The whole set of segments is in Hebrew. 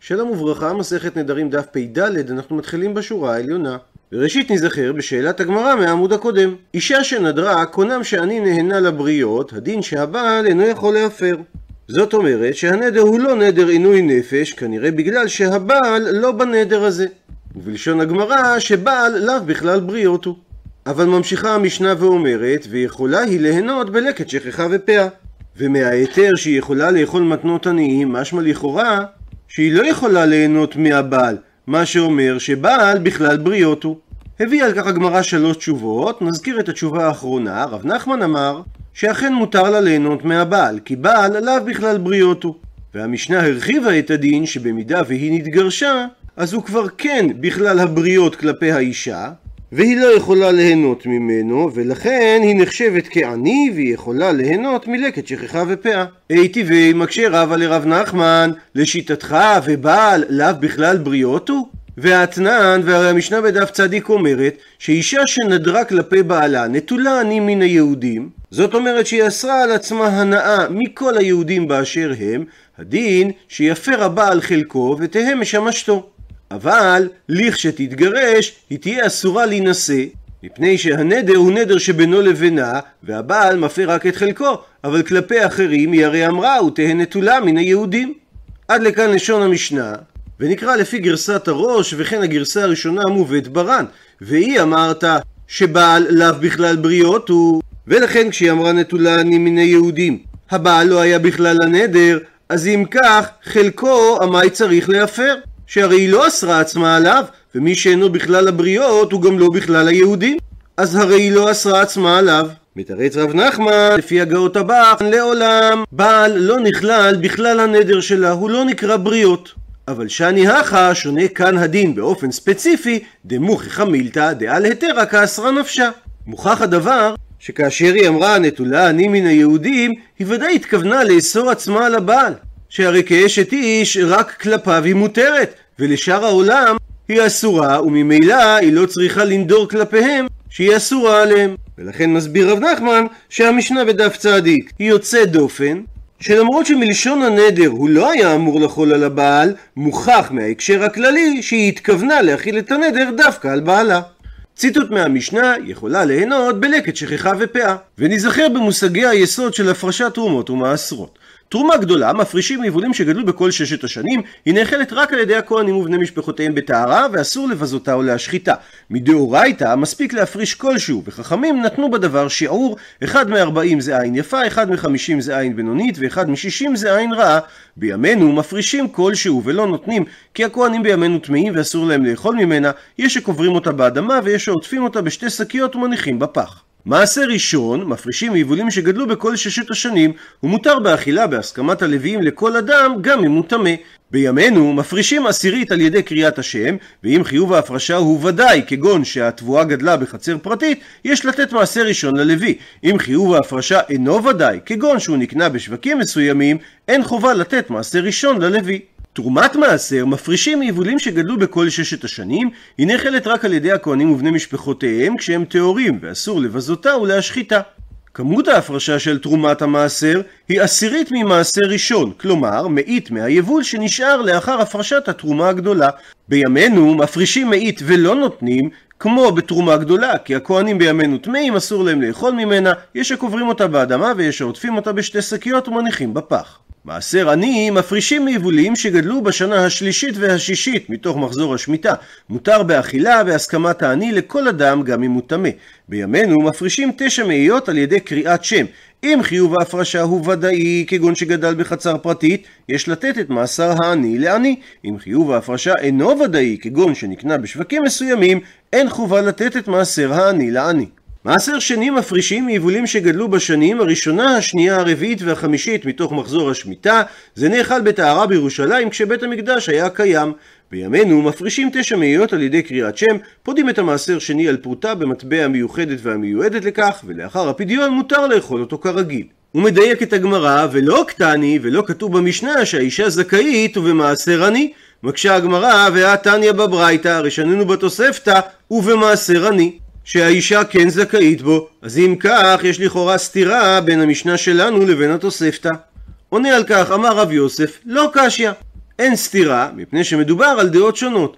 שלום וברכה, מסכת נדרים דף פ"ד, אנחנו מתחילים בשורה העליונה. וראשית נזכר בשאלת הגמרא מהעמוד הקודם. אישה שנדרה, קונם שאני נהנה לבריות, הדין שהבעל אינו יכול להפר. זאת אומרת שהנדר הוא לא נדר עינוי נפש, כנראה בגלל שהבעל לא בנדר הזה. ובלשון הגמרא, שבעל לאו בכלל בריות הוא. אבל ממשיכה המשנה ואומרת, ויכולה היא ליהנות בלקט שכחה ופאה. ומההיתר שהיא יכולה לאכול מתנות עניים, משמע לכאורה שהיא לא יכולה ליהנות מהבעל, מה שאומר שבעל בכלל בריות הוא. הביא על כך הגמרא שלוש תשובות, נזכיר את התשובה האחרונה, רב נחמן אמר שאכן מותר לה ליהנות מהבעל, כי בעל לאו בכלל בריות הוא. והמשנה הרחיבה את הדין שבמידה והיא נתגרשה, אז הוא כבר כן בכלל הבריות כלפי האישה, והיא לא יכולה ליהנות ממנו, ולכן היא נחשבת כעני, והיא יכולה ליהנות מלקט שכחה ופאה. אי טבעי מקשה רבא לרב נחמן, לשיטתך ובעל לאו בכלל בריות הוא? והאתנן, והרי המשנה בדף צדיק אומרת, שאישה שנדרה כלפי בעלה נטולה עני מן היהודים, זאת אומרת שהיא אסרה על עצמה הנאה מכל היהודים באשר הם, הדין שיפר הבעל חלקו ותהא משמשתו. אבל לכשתתגרש היא תהיה אסורה להינשא מפני שהנדר הוא נדר שבינו לבינה והבעל מפר רק את חלקו אבל כלפי אחרים היא הרי אמרה הוא תהא נטולה מן היהודים. עד לכאן לשון המשנה ונקרא לפי גרסת הראש וכן הגרסה הראשונה המובאת ברן והיא אמרת שבעל לאו בכלל בריות הוא ולכן כשהיא אמרה נטולה אני מן היהודים הבעל לא היה בכלל הנדר אז אם כך חלקו עמי צריך להפר שהרי היא לא אסרה עצמה עליו, ומי שאינו בכלל הבריות הוא גם לא בכלל היהודים. אז הרי היא לא אסרה עצמה עליו. מתרץ רב נחמן, לפי הגאות הבא, לעולם, בעל לא נכלל בכלל הנדר שלה, הוא לא נקרא בריות. אבל שאני הכה, שונה כאן הדין באופן ספציפי, דמוכיחא מילתא דעל היתרא כאסרה נפשה. מוכח הדבר שכאשר היא אמרה נטולה אני מן היהודים, היא ודאי התכוונה לאסור עצמה על הבעל. שהרי כאשת איש רק כלפיו היא מותרת, ולשאר העולם היא אסורה, וממילא היא לא צריכה לנדור כלפיהם שהיא אסורה עליהם. ולכן מסביר רב נחמן שהמשנה בדף צדיק היא יוצאת דופן, שלמרות שמלשון הנדר הוא לא היה אמור לחול על הבעל, מוכח מההקשר הכללי שהיא התכוונה להכיל את הנדר דווקא על בעלה. ציטוט מהמשנה יכולה ליהנות בלקט שכחה ופאה. ונזכר במושגי היסוד של הפרשת תרומות ומעשרות. תרומה גדולה, מפרישים מיבולים שגדלו בכל ששת השנים, היא נאכלת רק על ידי הכהנים ובני משפחותיהם בטהרה, ואסור לבזותה או להשחיתה. מדאורייתא מספיק להפריש כלשהו, וחכמים נתנו בדבר שיעור, אחד מארבעים זה עין יפה, אחד מחמישים זה עין בינונית, ואחד משישים זה עין רעה. בימינו מפרישים כלשהו ולא נותנים, כי הכהנים בימינו טמאים ואסור להם לאכול ממנה, יש שקוברים אותה באדמה ויש שעוטפים אותה בשתי שקיות ומניחים בפח. מעשה ראשון, מפרישים מיבולים שגדלו בכל ששת השנים, ומותר באכילה בהסכמת הלוויים לכל אדם, גם אם הוא טמא. בימינו מפרישים עשירית על ידי קריאת השם, ואם חיוב ההפרשה הוא ודאי, כגון שהתבואה גדלה בחצר פרטית, יש לתת מעשה ראשון ללוי. אם חיוב ההפרשה אינו ודאי, כגון שהוא נקנה בשווקים מסוימים, אין חובה לתת מעשה ראשון ללוי. תרומת מעשר מפרישים מיבולים שגדלו בכל ששת השנים, היא נאכלת רק על ידי הכהנים ובני משפחותיהם כשהם טהורים, ואסור לבזותה ולהשחיתה. כמות ההפרשה של תרומת המעשר היא עשירית ממעשר ראשון, כלומר מאית מהיבול שנשאר לאחר הפרשת התרומה הגדולה. בימינו מפרישים מאית ולא נותנים, כמו בתרומה גדולה, כי הכהנים בימינו טמאים, אסור להם לאכול ממנה, יש שקוברים אותה באדמה ויש שעוטפים אותה בשתי שקיות ומניחים בפח. מעשר עני מפרישים מיבולים שגדלו בשנה השלישית והשישית מתוך מחזור השמיטה. מותר באכילה בהסכמת העני לכל אדם גם אם הוא טמא. בימינו מפרישים תשע מאיות על ידי קריאת שם. אם חיוב ההפרשה הוא ודאי, כגון שגדל בחצר פרטית, יש לתת את מעשר העני לעני. אם חיוב ההפרשה אינו ודאי, כגון שנקנה בשווקים מסוימים, אין חובה לתת את מעשר העני לעני. מעשר שני מפרישים מיבולים שגדלו בשנים הראשונה, השנייה, הרביעית והחמישית מתוך מחזור השמיטה, זה נאכל בטהרה בירושלים כשבית המקדש היה קיים. בימינו מפרישים תשע מאיות על ידי קריאת שם, פודים את המעשר שני על פרוטה במטבע המיוחדת והמיועדת לכך, ולאחר הפדיון מותר לאכול אותו כרגיל. הוא מדייק את הגמרא, ולא קטני, ולא כתוב במשנה שהאישה זכאית ובמעשר עני. מקשה הגמרא, והתניא בברייתא, הרי שנינו בתוספתא, ובמעשר עני. שהאישה כן זכאית בו, אז אם כך יש לכאורה סתירה בין המשנה שלנו לבין התוספתא. עונה על כך אמר רב יוסף, לא קשיא. אין סתירה, מפני שמדובר על דעות שונות.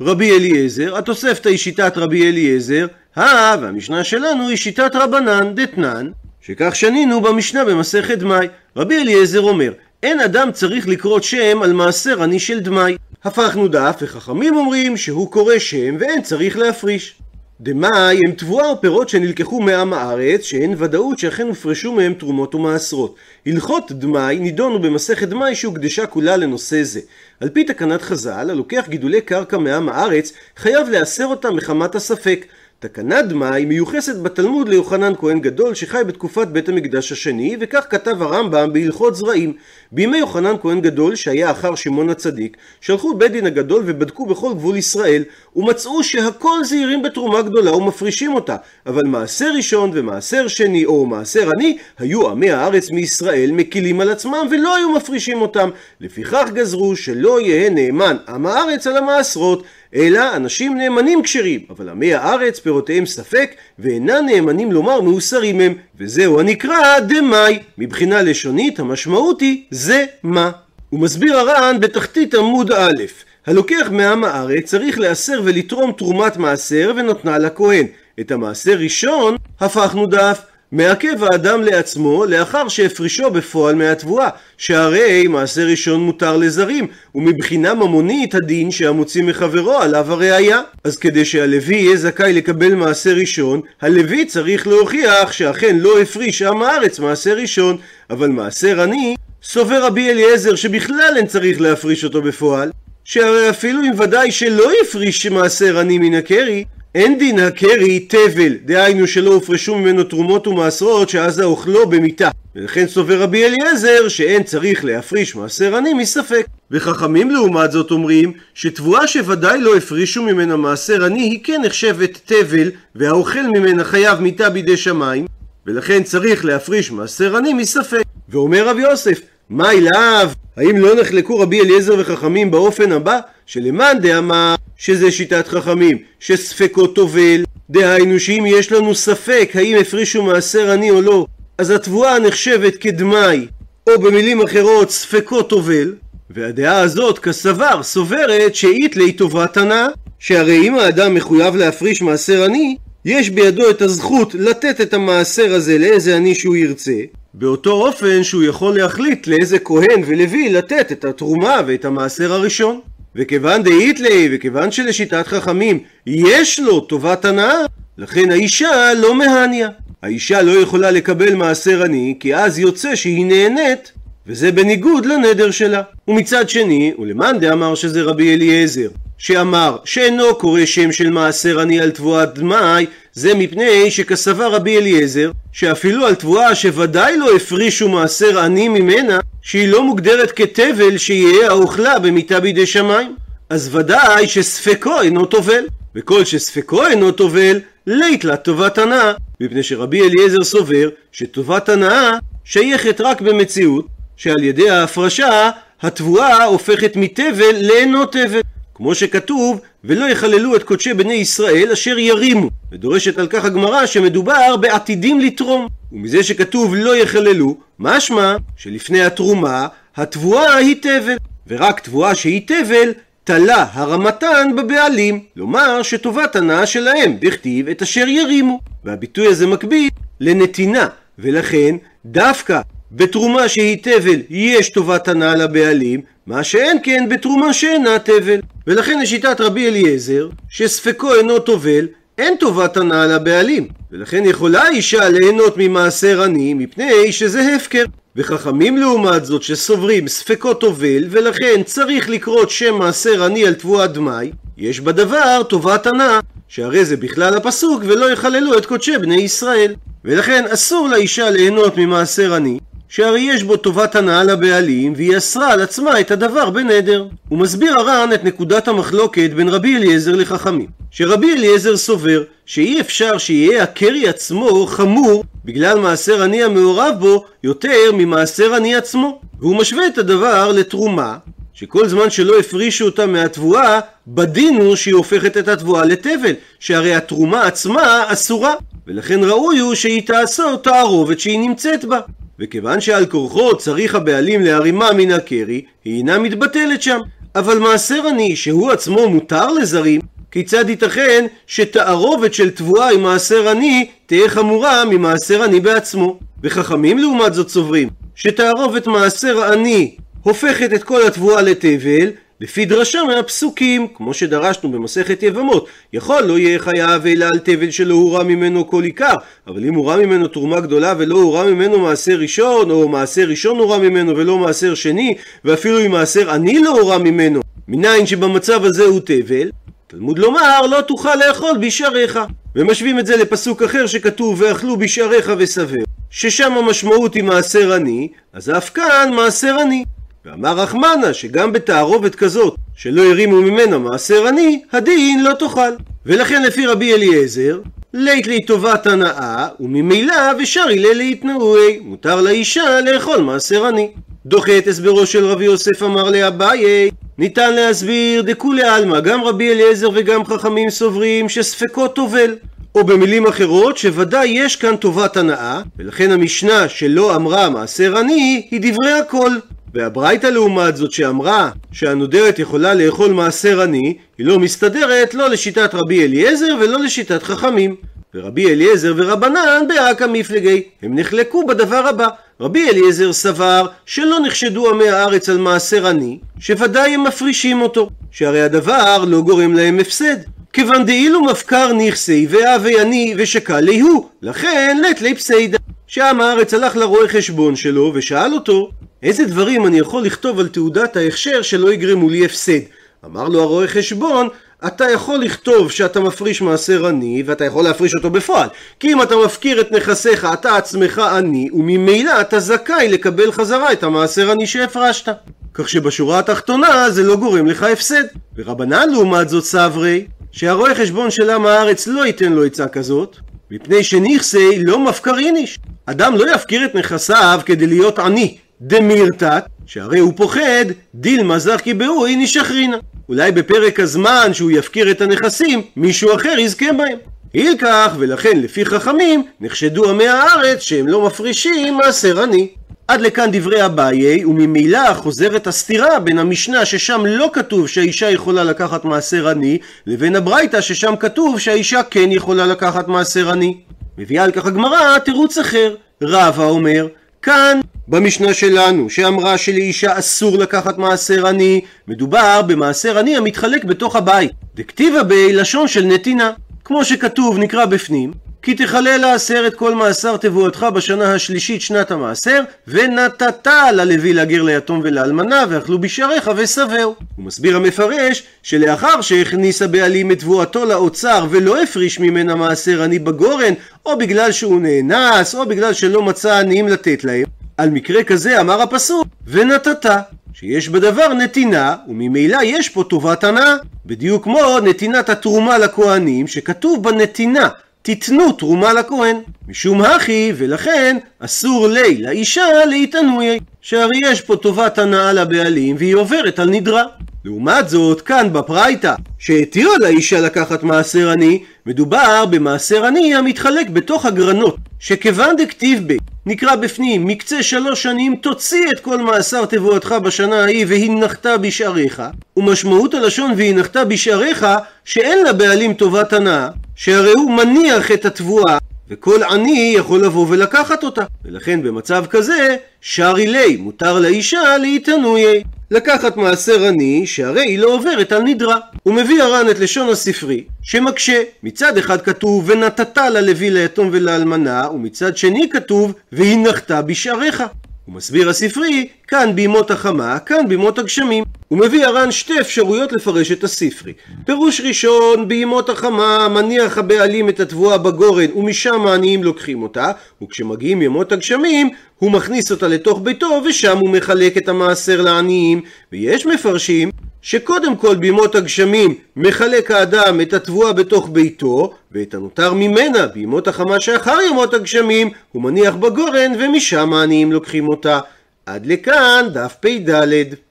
רבי אליעזר, התוספתא היא שיטת רבי אליעזר, הא, והמשנה שלנו היא שיטת רבנן דתנן, שכך שנינו במשנה במסכת דמאי. רבי אליעזר אומר, אין אדם צריך לקרות שם על מעשר עני של דמאי. הפכנו דף, וחכמים אומרים שהוא קורא שם ואין צריך להפריש. דמאי הם תבואה או פירות שנלקחו מעם הארץ, שאין ודאות שאכן הופרשו מהם תרומות ומעשרות. הלכות דמאי נידונו במסכת דמאי שהוקדשה כולה לנושא זה. על פי תקנת חז"ל, הלוקח גידולי קרקע מעם הארץ, חייב לאסר אותם מחמת הספק. תקנת דמאי מיוחסת בתלמוד ליוחנן כהן גדול שחי בתקופת בית המקדש השני וכך כתב הרמב"ם בהלכות זרעים. בימי יוחנן כהן גדול שהיה אחר שמעון הצדיק שלחו בית דין הגדול ובדקו בכל גבול ישראל ומצאו שהכל זהירים בתרומה גדולה ומפרישים אותה. אבל מעשר ראשון ומעשר שני או מעשר עני היו עמי הארץ מישראל מקילים על עצמם ולא היו מפרישים אותם. לפיכך גזרו שלא יהא נאמן עם הארץ על המעשרות אלא אנשים נאמנים כשרים, אבל עמי הארץ פירותיהם ספק, ואינם נאמנים לומר מאוסרים הם, וזהו הנקרא דמאי. מבחינה לשונית המשמעות היא זה מה. הוא מסביר הר"ן בתחתית עמוד א', הלוקח מעם הארץ צריך לאסר ולתרום תרומת מעשר ונותנה לכהן. את המעשר ראשון הפכנו דף מעכב האדם לעצמו לאחר שהפרישו בפועל מהתבואה, שהרי מעשה ראשון מותר לזרים, ומבחינה ממונית הדין שהמוציא מחברו עליו הראייה. אז כדי שהלוי יהיה זכאי לקבל מעשה ראשון, הלוי צריך להוכיח שאכן לא הפריש עם הארץ מעשה ראשון, אבל מעשר עני, סובר רבי אליעזר שבכלל אין צריך להפריש אותו בפועל, שהרי אפילו אם ודאי שלא הפריש מעשר עני מן הקרי, אין דין הקרי תבל, דהיינו שלא הופרשו ממנו תרומות ומעשרות שעזה אוכלו במיתה. ולכן סובר רבי אליעזר שאין צריך להפריש מעשר עני מספק. וחכמים לעומת זאת אומרים שתבואה שוודאי לא הפרישו ממנה מעשר עני היא כן נחשבת תבל והאוכל ממנה חייב מיתה בידי שמיים ולכן צריך להפריש מעשר עני מספק. ואומר רב יוסף מה אליו? האם לא נחלקו רבי אליעזר וחכמים באופן הבא? שלמאן דאמר שזה שיטת חכמים, שספקו טובל, דהיינו שאם יש לנו ספק האם הפרישו מעשר עני או לא, אז התבואה נחשבת כדמאי, או במילים אחרות ספקו טובל, והדעה הזאת כסבר סוברת שאית לי טובת הנאה, שהרי אם האדם מחויב להפריש מעשר עני, יש בידו את הזכות לתת את המעשר הזה לאיזה עני שהוא ירצה, באותו אופן שהוא יכול להחליט לאיזה כהן ולוי לתת את התרומה ואת המעשר הראשון. וכיוון דאית לי, וכיוון שלשיטת חכמים יש לו טובת הנאה, לכן האישה לא מהניה. האישה לא יכולה לקבל מעשר עני, כי אז יוצא שהיא נהנית, וזה בניגוד לנדר שלה. ומצד שני, ולמאן דאמר שזה רבי אליעזר, שאמר שאינו קורא שם של מעשר עני על תבואת דמאי, זה מפני שכסבה רבי אליעזר, שאפילו על תבואה שוודאי לא הפרישו מעשר עני ממנה, שהיא לא מוגדרת כתבל שיהיה האוכלה במיתה בידי שמיים. אז ודאי שספקו אינו טובל, וכל שספקו אינו טובל, לית לה טובת הנאה, מפני שרבי אליעזר סובר שטובת הנאה שייכת רק במציאות, שעל ידי ההפרשה התבואה הופכת מתבל לאינו תבל. כמו שכתוב, ולא יחללו את קודשי בני ישראל אשר ירימו. ודורשת על כך הגמרא שמדובר בעתידים לתרום. ומזה שכתוב לא יחללו, משמע שלפני התרומה, התבואה היא תבל. ורק תבואה שהיא תבל, תלה הרמתן בבעלים. לומר שטובת הנאה שלהם, דכתיב את אשר ירימו. והביטוי הזה מקביל לנתינה. ולכן, דווקא בתרומה שהיא תבל יש טובת הנאה לבעלים, מה שאין כן בתרומה שאינה תבל. ולכן לשיטת רבי אליעזר, שספקו אינו טובל, אין טובת הנאה לבעלים. ולכן יכולה אישה ליהנות ממעשר עני, מפני שזה הפקר. וחכמים לעומת זאת שסוברים ספקו טובל, ולכן צריך לקרות שם מעשר עני על תבואת דמאי, יש בדבר טובת הנאה. שהרי זה בכלל הפסוק ולא יחללו את קודשי בני ישראל. ולכן אסור לאישה ליהנות ממעשר עני, שהרי יש בו טובת הנאה לבעלים, והיא אסרה על עצמה את הדבר בנדר. הוא מסביר הר"ן את נקודת המחלוקת בין רבי אליעזר לחכמים. שרבי אליעזר סובר שאי אפשר שיהיה הקרי עצמו חמור בגלל מעשר עני המעורב בו יותר ממעשר עני עצמו. והוא משווה את הדבר לתרומה, שכל זמן שלא הפרישו אותה מהתבואה, בדין הוא שהיא הופכת את התבואה לתבל, שהרי התרומה עצמה אסורה, ולכן ראוי הוא שהיא תאסור תערובת שהיא נמצאת בה. וכיוון שעל כורחו צריך הבעלים להרימה מן הקרי, היא אינה מתבטלת שם. אבל מעשר עני, שהוא עצמו מותר לזרים, כיצד ייתכן שתערובת של תבואה עם מעשר עני תהיה חמורה ממעשר עני בעצמו? וחכמים לעומת זאת סוברים שתערובת מעשר עני הופכת את כל התבואה לתבל לפי דרשה מהפסוקים, כמו שדרשנו במסכת יבמות, יכול לא יהיה חייב אלא על תבל שלא הורם ממנו כל עיקר, אבל אם הורם ממנו תרומה גדולה ולא הורם ממנו מעשר ראשון, או מעשר ראשון הורם ממנו ולא מעשר שני, ואפילו אם מעשר עני לא הורם ממנו, מניין שבמצב הזה הוא תבל, תלמוד לומר לא תוכל לאכול בשעריך. ומשווים את זה לפסוק אחר שכתוב ואכלו בשעריך וסבר, ששם המשמעות היא מעשר עני, אז אף כאן מעשר עני. ואמר רחמנה שגם בתערובת כזאת שלא הרימו ממנה מעשר עני, הדין לא תאכל. ולכן לפי רבי אליעזר, לית לי טובת הנאה, וממילא ושרי לי להתנאוי, מותר לאישה לאכול מעשר עני. דוחה את הסברו של רבי יוסף אמר לאביי, ניתן להסביר דכולי עלמא, גם רבי אליעזר וגם חכמים סוברים שספקו טובל. או במילים אחרות שוודאי יש כאן טובת הנאה, ולכן המשנה שלא אמרה מעשר עני היא דברי הכל. והברייתא לעומת זאת שאמרה שהנודרת יכולה לאכול מעשר עני, היא לא מסתדרת לא לשיטת רבי אליעזר ולא לשיטת חכמים. ורבי אליעזר ורבנן באקא מפלגי, הם נחלקו בדבר הבא. רבי אליעזר סבר שלא נחשדו עמי הארץ על מעשר עני, שוודאי הם מפרישים אותו, שהרי הדבר לא גורם להם הפסד. כיוון דאילו מפקר נכסי ואהבי עני ושקל ליהו, לכן לית לי פסיידא. שעם הארץ הלך לרואה חשבון שלו ושאל אותו, איזה דברים אני יכול לכתוב על תעודת ההכשר שלא יגרמו לי הפסד? אמר לו הרואה חשבון, אתה יכול לכתוב שאתה מפריש מעשר עני, ואתה יכול להפריש אותו בפועל. כי אם אתה מפקיר את נכסיך, אתה עצמך עני, וממילא אתה זכאי לקבל חזרה את המעשר עני שהפרשת. כך שבשורה התחתונה זה לא גורם לך הפסד. ורבנן לעומת זאת סברי, שהרואה חשבון של עם הארץ לא ייתן לו עצה כזאת, מפני שנכסי לא מפקריניש. אדם לא יפקיר את נכסיו כדי להיות עני, דמירתת, שהרי הוא פוחד, דילמה זכי באוי נשחרינה. אולי בפרק הזמן שהוא יפקיר את הנכסים, מישהו אחר יזכה בהם. אילכך, ולכן לפי חכמים, נחשדו עמי הארץ שהם לא מפרישים מעשר עני. עד לכאן דברי אביי, וממילא חוזרת הסתירה בין המשנה ששם לא כתוב שהאישה יכולה לקחת מעשר עני, לבין הברייתא ששם כתוב שהאישה כן יכולה לקחת מעשר עני. מביאה על כך הגמרא תירוץ אחר. רבא אומר, כאן במשנה שלנו, שאמרה שלאישה אסור לקחת מעשר עני, מדובר במעשר עני המתחלק בתוך הבית. דכתיבה בלשון של נתינה. כמו שכתוב, נקרא בפנים, כי תכלה לעשר את כל מאסר תבואתך בשנה השלישית שנת המעשר, ונתת ללוי לגר ליתום ולאלמנה, ואכלו בשעריך ושבעו. הוא מסביר המפרש, שלאחר שהכניס הבעלים את תבואתו לאוצר ולא הפריש ממנה מעשר עני בגורן, או בגלל שהוא נאנס, או בגלל שלא מצא עניים לתת להם, על מקרה כזה אמר הפסוק, ונתת. שיש בדבר נתינה, וממילא יש פה טובת הנאה. בדיוק כמו נתינת התרומה לכהנים, שכתוב בנתינה, תיתנו תרומה לכהן. משום הכי, ולכן אסור לי לאישה להתענויי. שהרי יש פה טובת הנאה לבעלים, והיא עוברת על נדרה. לעומת זאת, כאן בפרייתא, שהתירה לאישה לקחת מעשר עני, מדובר במעשר עני המתחלק בתוך הגרנות, שכיוון דכתיב ב... נקרא בפנים, מקצה שלוש שנים תוציא את כל מאסר תבואתך בשנה ההיא והנחת בשעריך, ומשמעות הלשון והנחת בשעריך שאין לבעלים טובת הנאה, שהרי הוא מניח את התבואה וכל עני יכול לבוא ולקחת אותה. ולכן במצב כזה, שרי לי, מותר לאישה להתענויי. לקחת מעשר עני, שהרי היא לא עוברת על נדרה. הוא מביא הר"ן את לשון הספרי, שמקשה. מצד אחד כתוב, ונתת ללוי ליתום ולאלמנה, ומצד שני כתוב, והנחת בשעריך. הוא מסביר הספרי, כאן בימות החמה, כאן בימות הגשמים. הוא מביא הר"ן שתי אפשרויות לפרש את הספרי. פירוש ראשון, בימות החמה מניח הבעלים את התבואה בגורן ומשם העניים לוקחים אותה, וכשמגיעים ימות הגשמים הוא מכניס אותה לתוך ביתו ושם הוא מחלק את המעשר לעניים. ויש מפרשים שקודם כל בימות הגשמים מחלק האדם את התבואה בתוך ביתו, ואת הנותר ממנה בימות החמה שאחר ימות הגשמים הוא מניח בגורן ומשם העניים לוקחים אותה. עד לכאן דף פ"ד.